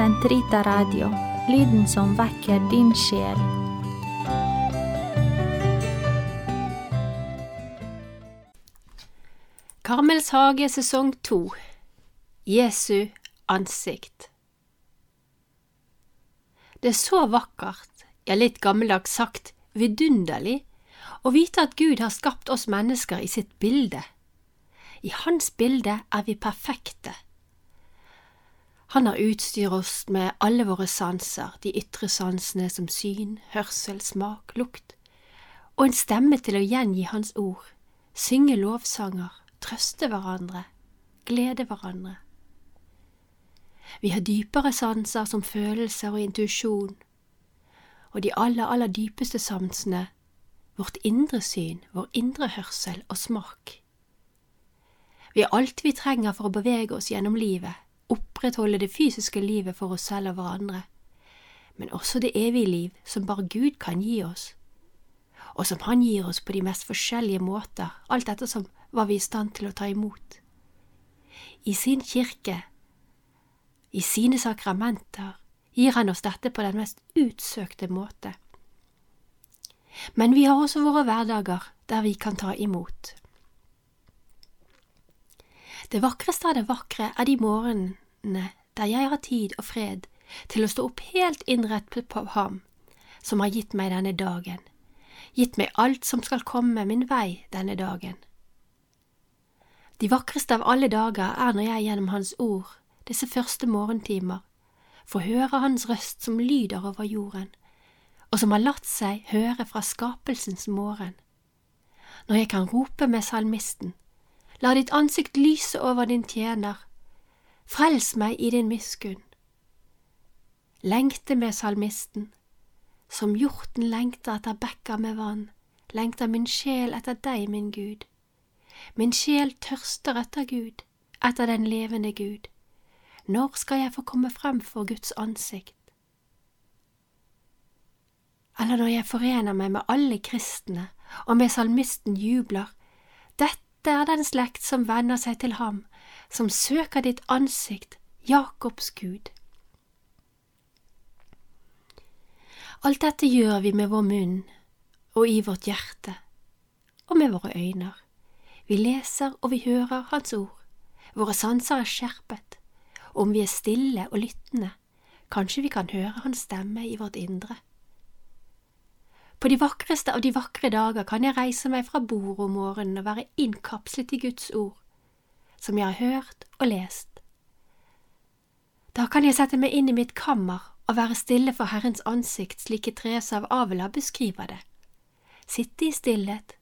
Sentrita Radio, lyden som vekker din sjel. Karmels hage sesong to Jesu ansikt Det er så vakkert, ja litt gammeldags sagt vidunderlig, å vite at Gud har skapt oss mennesker i sitt bilde. I Hans bilde er vi perfekte. Han har utstyrt oss med alle våre sanser, de ytre sansene som syn, hørsel, smak, lukt, og en stemme til å gjengi Hans ord, synge lovsanger, trøste hverandre, glede hverandre. Vi har dypere sanser som følelser og intuisjon, og de aller, aller dypeste sansene, vårt indre syn, vår indre hørsel og smak. Vi har alt vi trenger for å bevege oss gjennom livet, opprettholde det fysiske livet for oss selv og hverandre, men også det evige liv som bare Gud kan gi oss, og som Han gir oss på de mest forskjellige måter, alt ettersom hva vi er i stand til å ta imot. I sin kirke, i sine sakramenter, gir Han oss dette på den mest utsøkte måte. Men vi har også våre hverdager der vi kan ta imot. Det vakreste av det vakre er de morgenene der jeg har tid og fred til å stå opp helt innrettet på Ham som har gitt meg denne dagen, gitt meg alt som skal komme min vei denne dagen. De vakreste av alle dager er når jeg gjennom Hans ord, disse første morgentimer, får høre Hans røst som lyder over jorden, og som har latt seg høre fra skapelsens morgen. Når jeg kan rope med salmisten, La ditt ansikt lyse over din tjener, frels meg i din miskunn. Lengte med salmisten, som hjorten lengter etter bekker med vann, lengter min sjel etter deg, min Gud. Min sjel tørster etter Gud, etter den levende Gud. Når skal jeg få komme frem for Guds ansikt? Eller når jeg forener meg med alle kristne og med salmisten jubler, dette er den slekt som venner seg til ham, som søker ditt ansikt, Jakobs Gud. Alt dette gjør vi med vår munn og i vårt hjerte og med våre øyne. Vi leser og vi hører Hans ord. Våre sanser er skjerpet. Om vi er stille og lyttende, kanskje vi kan høre Hans stemme i vårt indre. På de vakreste av de vakre dager kan jeg reise meg fra bordet om morgenen og være innkapslet i Guds ord, som jeg har hørt og lest. Da kan jeg sette meg inn i mitt kammer og være stille for Herrens ansikt slik Therese av Avela beskriver det, sitte i stillhet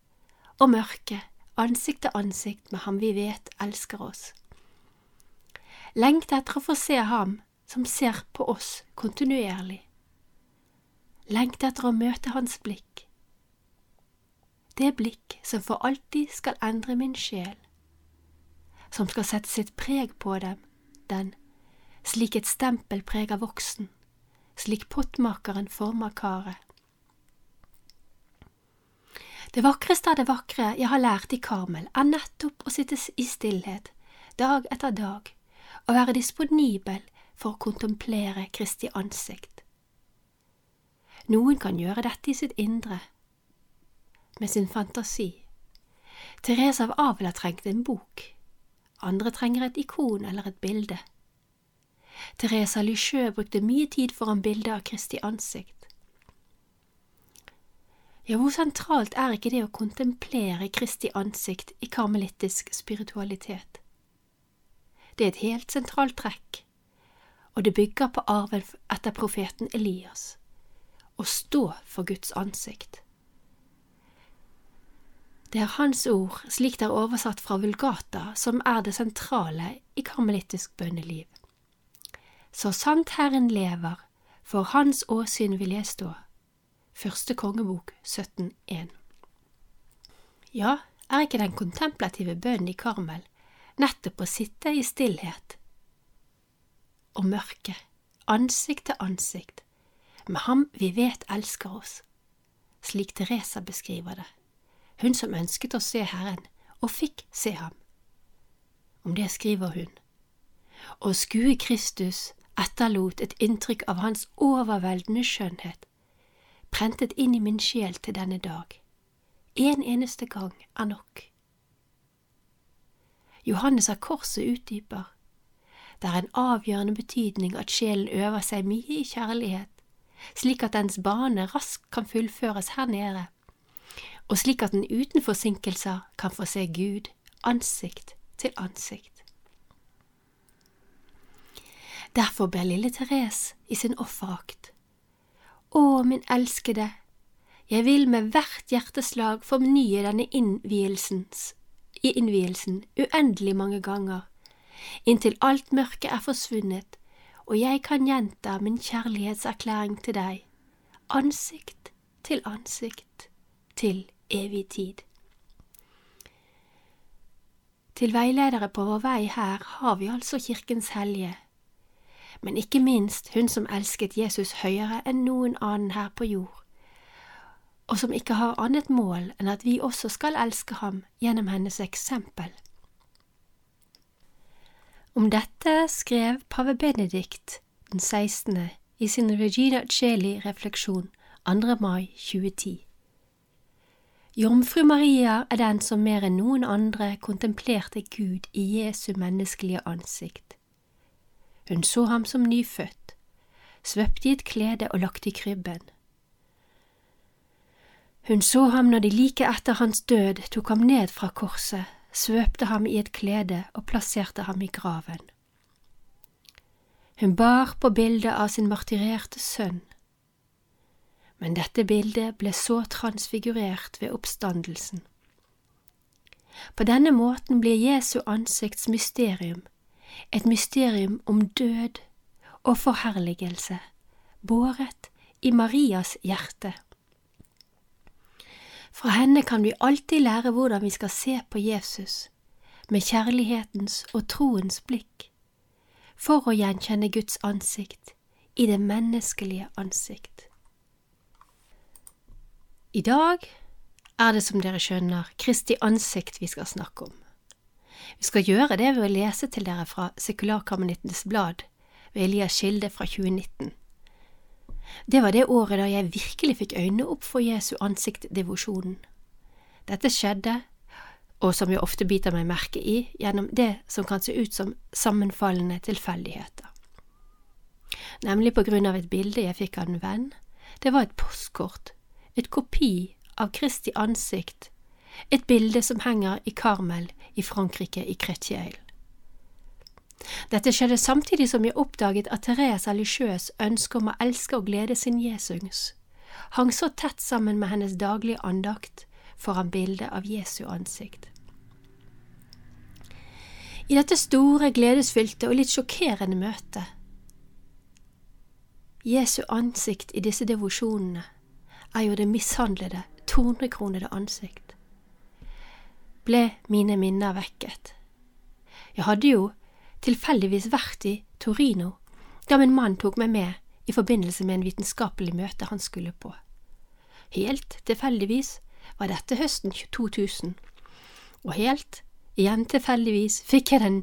og mørke, ansikt til ansikt med ham vi vet elsker oss. Lengte etter å få se ham som ser på oss kontinuerlig lengte etter å møte hans blikk, det blikk som for alltid skal endre min sjel, som skal sette sitt preg på dem, den, slik et stempel preger voksen, slik pottmakeren former karet. Det vakreste av det vakre jeg har lært i Karmel, er nettopp å sitte i stillhet, dag etter dag, og være disponibel for å kontemplere Kristi ansikt. Noen kan gjøre dette i sitt indre, med sin fantasi. Therese av Avila trengte en bok, andre trenger et ikon eller et bilde. Therese Lichø brukte mye tid foran bildet av Kristi ansikt. Ja, hvor sentralt er ikke det å kontemplere Kristi ansikt i karmelittisk spiritualitet? Det er et helt sentralt trekk, og det bygger på arven etter profeten Elias å stå for Guds ansikt. Det er Hans ord, slik det er oversatt fra Vulgata, som er det sentrale i karmelittisk bønneliv. Så sant Herren lever, for Hans åsyn vil jeg stå. Første kongebok 17.1 Ja, er ikke den kontemplative bønnen i Karmel nettopp å sitte i stillhet og mørke, ansikt til ansikt, med ham vi vet elsker oss, slik Teresa beskriver det, hun som ønsket å se Herren og fikk se ham. Om det skriver hun. Å skue Kristus etterlot et inntrykk av hans overveldende skjønnhet, prentet inn i min sjel til denne dag. En eneste gang er nok. Johannes av Korset utdyper. Det er en avgjørende betydning at sjelen øver seg mye i kjærlighet, slik at dens bane raskt kan fullføres her nede, og slik at den uten forsinkelser kan få se Gud ansikt til ansikt. Derfor ber lille Therese i sin offerakt. Å, min elskede, jeg vil med hvert hjerteslag fornye denne innvielsens, i innvielsen uendelig mange ganger, inntil alt mørket er forsvunnet og jeg kan gjenta min kjærlighetserklæring til deg, ansikt til ansikt, til evig tid. Til veiledere på vår vei her har vi altså Kirkens hellige, men ikke minst hun som elsket Jesus høyere enn noen annen her på jord, og som ikke har annet mål enn at vi også skal elske ham gjennom hennes eksempel. Om dette skrev pave Benedikt den 16. i sin Regina Celi-refleksjon 2. mai 2010. Jomfru Maria er den som mer enn noen andre kontemplerte Gud i Jesu menneskelige ansikt. Hun så ham som nyfødt, svøpt i et klede og lagt i krybben. Hun så ham når de like etter hans død tok ham ned fra korset, svøpte ham i et klede og plasserte ham i graven. Hun bar på bildet av sin martyrerte sønn, men dette bildet ble så transfigurert ved oppstandelsen. På denne måten blir Jesu ansikts mysterium et mysterium om død og forherligelse, båret i Marias hjerte. Fra henne kan vi alltid lære hvordan vi skal se på Jesus, med kjærlighetens og troens blikk, for å gjenkjenne Guds ansikt i det menneskelige ansikt. I dag er det, som dere skjønner, Kristi ansikt vi skal snakke om. Vi skal gjøre det ved å lese til dere fra Sekularkarmelittenes blad ved Elias Kilde fra 2019. Det var det året da jeg virkelig fikk øynene opp for Jesu ansikt-devosjonen. Dette skjedde, og som jeg ofte biter meg merke i, gjennom det som kan se ut som sammenfallende tilfeldigheter. Nemlig på grunn av et bilde jeg fikk av en venn. Det var et postkort, et kopi av Kristi ansikt et bilde som henger i Karmel i Frankrike, i Chrétieil. Dette skjedde samtidig som jeg oppdaget at Therese Alicieux ønske om å elske og glede sin Jesus hang så tett sammen med hennes daglige andakt foran bildet av Jesu ansikt. I dette store, gledesfylte og litt sjokkerende møtet Jesu ansikt i disse devosjonene er jo det mishandlede, tornekronede ansikt ble mine minner vekket. Jeg hadde jo tilfeldigvis vært i Torino da min mann tok meg med i forbindelse med en vitenskapelig møte han skulle på. Helt tilfeldigvis var dette høsten 2000, og helt igjen tilfeldigvis fikk jeg den,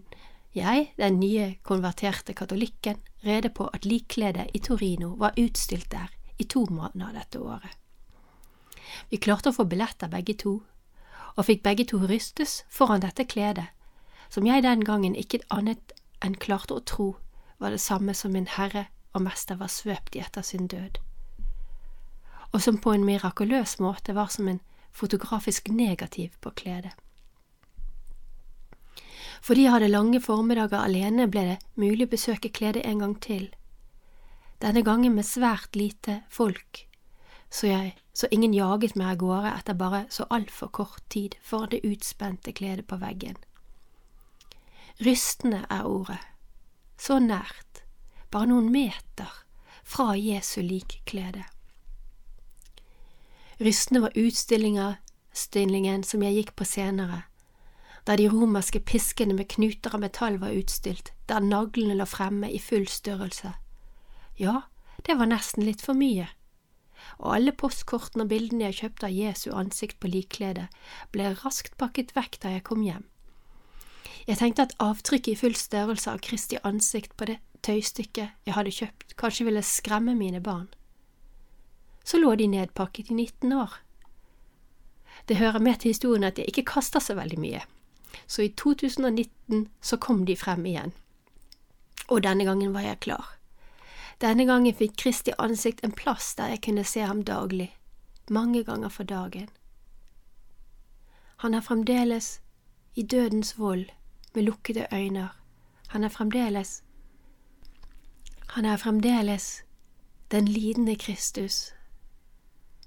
jeg, den nye konverterte katolikken, rede på at likkledet i Torino var utstilt der i to måneder dette året. Vi klarte å få billetter begge to, og fikk begge to rystes foran dette kledet, som jeg den gangen ikke annet enn klarte å tro var det samme som min herre og mester var svøpt i etter sin død, og som på en mirakuløs måte var som en fotografisk negativ på kledet. Fordi jeg hadde lange formiddager alene, ble det mulig å besøke kledet en gang til, denne gangen med svært lite folk så, jeg, så ingen jaget meg av gårde etter bare så altfor kort tid foran det utspente kledet på veggen. Rystende er ordet, så nært, bare noen meter fra Jesu likklede. Rystende var utstillinga som jeg gikk på senere, der de romerske piskene med knuter av metall var utstilt, der naglene lå fremme i full størrelse. Ja, det var nesten litt for mye og alle postkortene og bildene jeg kjøpte av Jesu ansikt på likkledet, ble raskt pakket vekk da jeg kom hjem. Jeg tenkte at avtrykket i full størrelse av Kristi ansikt på det tøystykket jeg hadde kjøpt, kanskje ville skremme mine barn. Så lå de nedpakket i 19 år. Det hører med til historien at jeg ikke kaster så veldig mye, så i 2019 så kom de frem igjen. Og denne gangen var jeg klar. Denne gangen fikk Kristi ansikt en plass der jeg kunne se ham daglig, mange ganger for dagen. Han er fremdeles i dødens vold med lukkede øyne. Han er fremdeles Han er fremdeles den lidende Kristus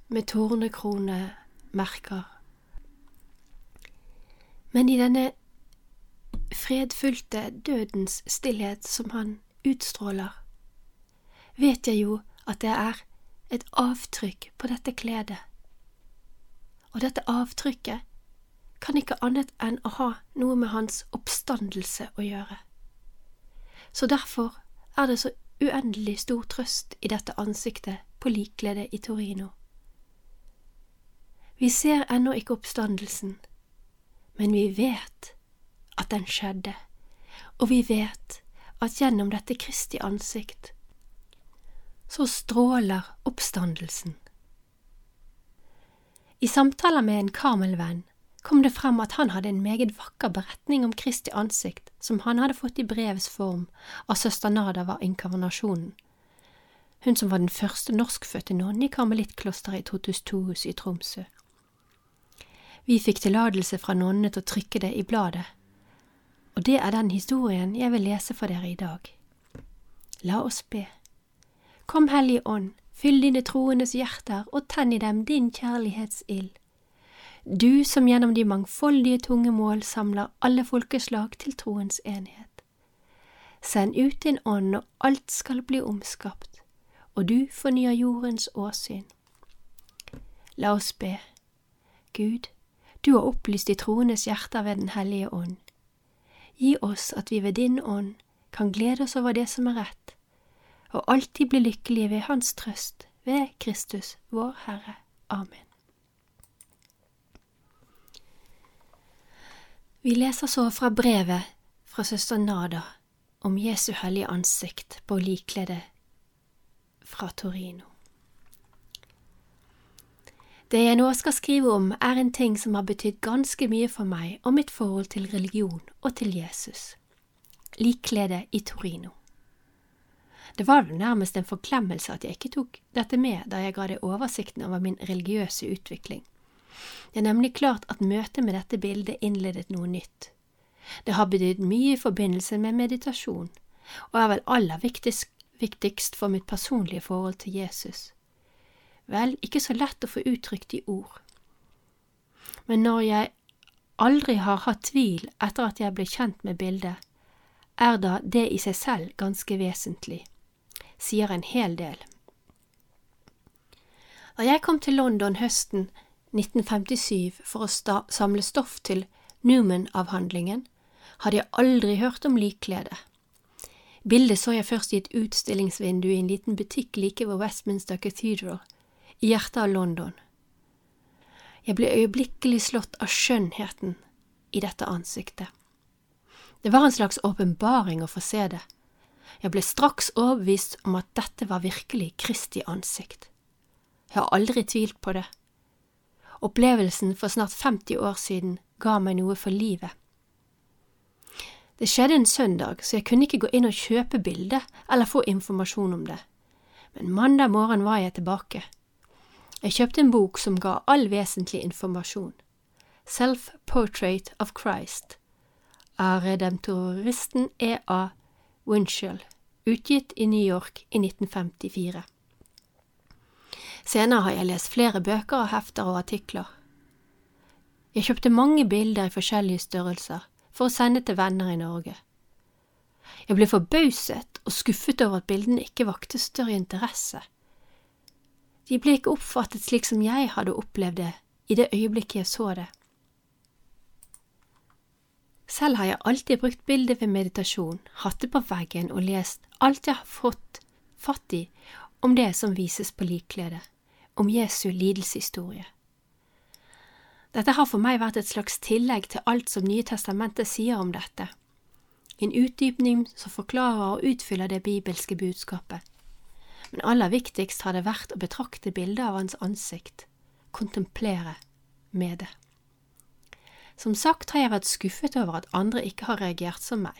med tornekrone merker. Men i denne fredfylte dødens stillhet som han utstråler, vet jeg jo at det er et avtrykk på dette kledet. Og dette avtrykket kan ikke annet enn å ha noe med hans oppstandelse å gjøre. Så derfor er det så uendelig stor trøst i dette ansiktet på likledet i Torino. Vi ser ennå ikke oppstandelsen, men vi vet at den skjedde, og vi vet at gjennom dette Kristi ansikt så stråler oppstandelsen. I samtaler med en Karmel-venn kom det frem at han hadde en meget vakker beretning om Kristi ansikt som han hadde fått i brevs form av søster Nada var inkarnasjonen, hun som var den første norskfødte nonne i karmelittklosteret i 2002 i Tromsø. Vi fikk tillatelse fra nonnene til å trykke det i bladet, og det er den historien jeg vil lese for dere i dag. La oss be. Kom, Hellige Ånd, fyll dine troendes hjerter og tenn i dem din kjærlighetsild. Du som gjennom de mangfoldige tunge mål samler alle folkeslag til troens enhet. Send ut din ånd, og alt skal bli omskapt, og du fornyer jordens åsyn. La oss be. Gud, du har opplyst de troendes hjerter ved Den hellige ånd. Gi oss at vi ved din ånd kan glede oss over det som er rett, og alltid bli lykkelige ved Hans trøst, ved Kristus, vår Herre. Amen. Vi leser så fra brevet fra søster Nada om Jesu hellige ansikt på likkledet fra Torino. Det jeg nå skal skrive om, er en ting som har betydd ganske mye for meg og mitt forhold til religion og til Jesus. Likkledet i Torino. Det var vel nærmest en forklemmelse at jeg ikke tok dette med da jeg ga deg oversikten over min religiøse utvikling. Det er nemlig klart at møtet med dette bildet innledet noe nytt. Det har betydd mye i forbindelse med meditasjon, og er vel aller viktigst, viktigst for mitt personlige forhold til Jesus. Vel, ikke så lett å få uttrykt i ord. Men når jeg aldri har hatt tvil etter at jeg ble kjent med bildet, er da det i seg selv ganske vesentlig, sier en hel del. Da jeg kom til London høsten 1957 for å samle stoff til Newman-avhandlingen, hadde jeg aldri hørt om likklede. Bildet så jeg først i et utstillingsvindu i en liten butikk like ved Westminster Cathedral, i hjertet av London. Jeg ble øyeblikkelig slått av skjønnheten i dette ansiktet. Det var en slags åpenbaring å få se det. Jeg ble straks overbevist om at dette var virkelig Kristi ansikt. Jeg har aldri tvilt på det. Opplevelsen for snart 50 år siden ga meg noe for livet. Det skjedde en søndag, så jeg kunne ikke gå inn og kjøpe bildet eller få informasjon om det, men mandag morgen var jeg tilbake. Jeg kjøpte en bok som ga all vesentlig informasjon. Self-Portrait of Christ av redemptoristen E.A. Winchell, utgitt i New York i 1954. Senere har jeg lest flere bøker og hefter og artikler. Jeg kjøpte mange bilder i forskjellige størrelser for å sende til venner i Norge. Jeg ble forbauset og skuffet over at bildene ikke vakte større interesse de ble ikke oppfattet slik som jeg hadde opplevd det i det øyeblikket jeg så det. Selv har jeg alltid brukt bildet ved meditasjon, hatt det på veggen og lest alt jeg har fått fatt i om det som vises på likkledet, om Jesu lidelseshistorie. Dette har for meg vært et slags tillegg til alt som Nye testamentet sier om dette. en utdypning som forklarer og utfyller det bibelske budskapet. Men aller viktigst har det vært å betrakte bildet av hans ansikt, kontemplere med det. Som sagt har jeg vært skuffet over at andre ikke har reagert som meg.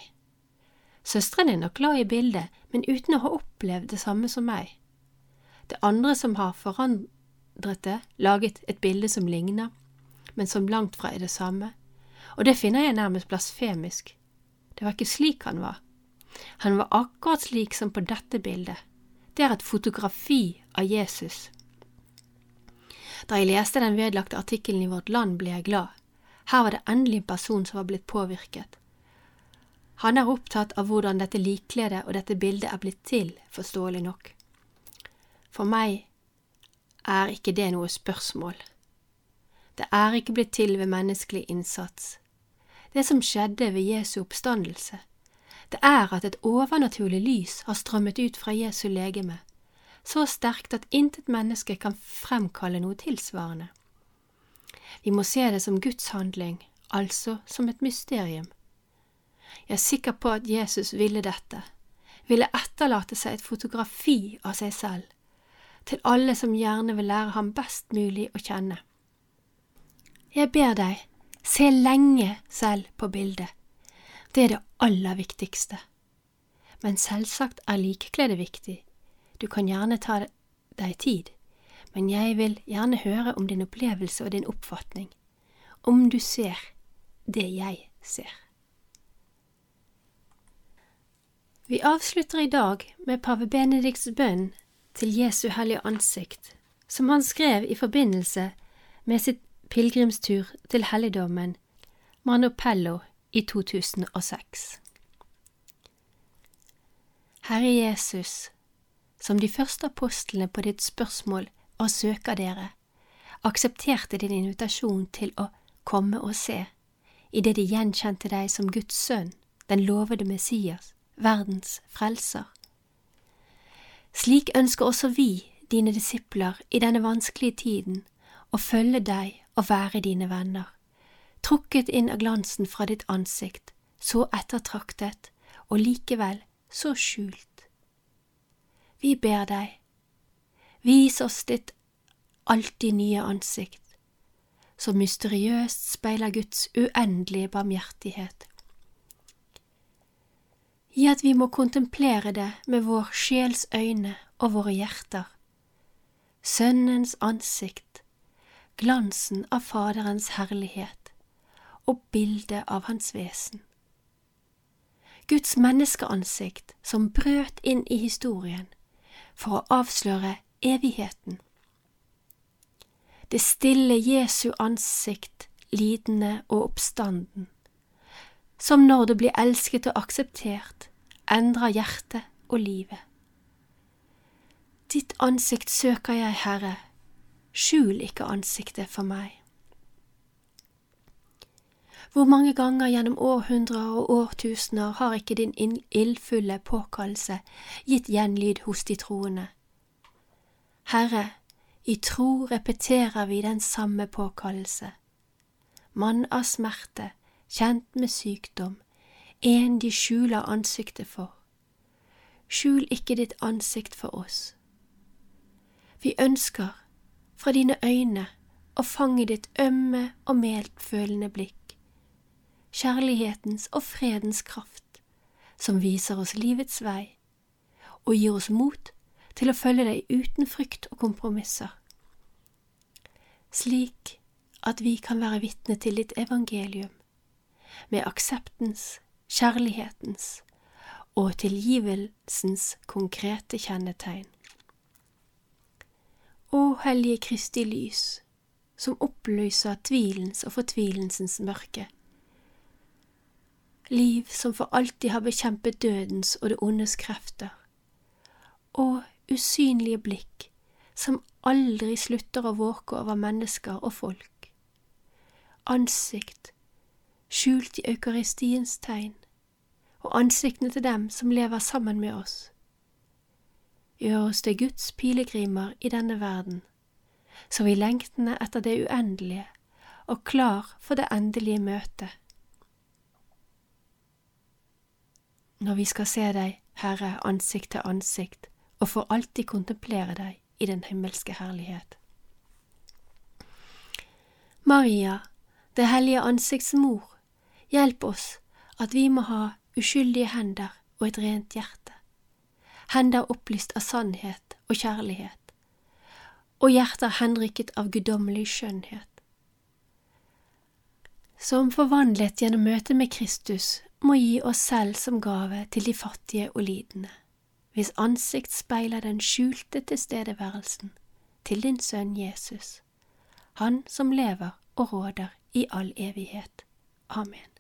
Søsteren er nok glad i bildet, men uten å ha opplevd det samme som meg. Det andre som har forandret det, laget et bilde som ligner, men som langt fra er det samme, og det finner jeg nærmest blasfemisk. Det var ikke slik han var. Han var akkurat slik som på dette bildet. Det er et fotografi av Jesus. Da jeg leste den vedlagte artikkelen i Vårt Land, ble jeg glad. Her var det endelig en person som var blitt påvirket. Han er opptatt av hvordan dette likkledet og dette bildet er blitt til, forståelig nok. For meg er ikke det noe spørsmål. Det er ikke blitt til ved menneskelig innsats. Det som skjedde ved Jesu oppstandelse, det er at et overnaturlig lys har strømmet ut fra Jesu legeme, så sterkt at intet menneske kan fremkalle noe tilsvarende. Vi må se det som Guds handling, altså som et mysterium. Jeg er sikker på at Jesus ville dette, ville etterlate seg et fotografi av seg selv, til alle som gjerne vil lære ham best mulig å kjenne. Jeg ber deg, se lenge selv på bildet. Det er det aller viktigste. Men selvsagt er likkledet viktig. Du kan gjerne ta deg tid men jeg vil gjerne høre om din opplevelse og din oppfatning, om du ser det jeg ser. Vi avslutter i dag med pave Benedikts bønn til Jesu hellige ansikt, som han skrev i forbindelse med sitt pilegrimstur til helligdommen Manopello i 2006. Herre Jesus, som de første apostlene på ditt spørsmål og søker dere, aksepterte din invitasjon til å komme og se, idet de gjenkjente deg som Guds sønn, den lovede Messias, verdens frelser. Slik ønsker også vi, dine disipler, i denne vanskelige tiden, å følge deg og være dine venner, trukket inn av glansen fra ditt ansikt, så ettertraktet og likevel så skjult. Vi ber deg, Vis oss ditt alltid nye ansikt, som mysteriøst speiler Guds uendelige barmhjertighet. Gi at vi må kontemplere det med vår sjels øyne og våre hjerter. Sønnens ansikt, glansen av Faderens herlighet og bildet av Hans vesen. Guds menneskeansikt som brøt inn i historien for å avsløre evigheten. Det stille Jesu ansikt, lidende og oppstanden, som når det blir elsket og akseptert, endrer hjertet og livet. Ditt ansikt søker jeg, Herre, skjul ikke ansiktet for meg. Hvor mange ganger gjennom århundrer og årtusener har ikke din ildfulle påkallelse gitt gjenlyd hos de troende? Herre, i tro repeterer vi den samme påkallelse. Mann av smerte, kjent med sykdom, en de skjuler ansiktet for. Skjul ikke ditt ansikt for oss. Vi ønsker, fra dine øyne, å fange ditt ømme og medfølende blikk, kjærlighetens og fredens kraft, som viser oss livets vei, og gir oss mot til å følge deg uten frykt og kompromisser, slik at vi kan være vitne til ditt evangelium, med akseptens, kjærlighetens og tilgivelsens konkrete kjennetegn. Å Hellige Kristi lys, som oppløser tvilens og fortvilelsens mørke. Liv som for alltid har bekjempet dødens og det ondes krefter. Og usynlige blikk som aldri slutter å våke over mennesker og folk. Ansikt skjult i eukaristiens tegn, og ansiktene til dem som lever sammen med oss. Gjør oss til Guds pilegrimer i denne verden, så vi lengtende etter det uendelige og klar for det endelige møtet. når vi skal se deg, Herre, ansikt til ansikt, og for alltid kontemplere deg i den himmelske herlighet. Maria, det hellige ansikts mor, hjelp oss at vi må ha uskyldige hender og et rent hjerte, hender opplyst av sannhet og kjærlighet, og hjerter henrykket av guddommelig skjønnhet. Som forvandlet gjennom møtet med Kristus, må gi oss selv som gave til de fattige og lidende, hvis ansikt speiler den skjulte tilstedeværelsen til din sønn Jesus, han som lever og råder i all evighet. Amen.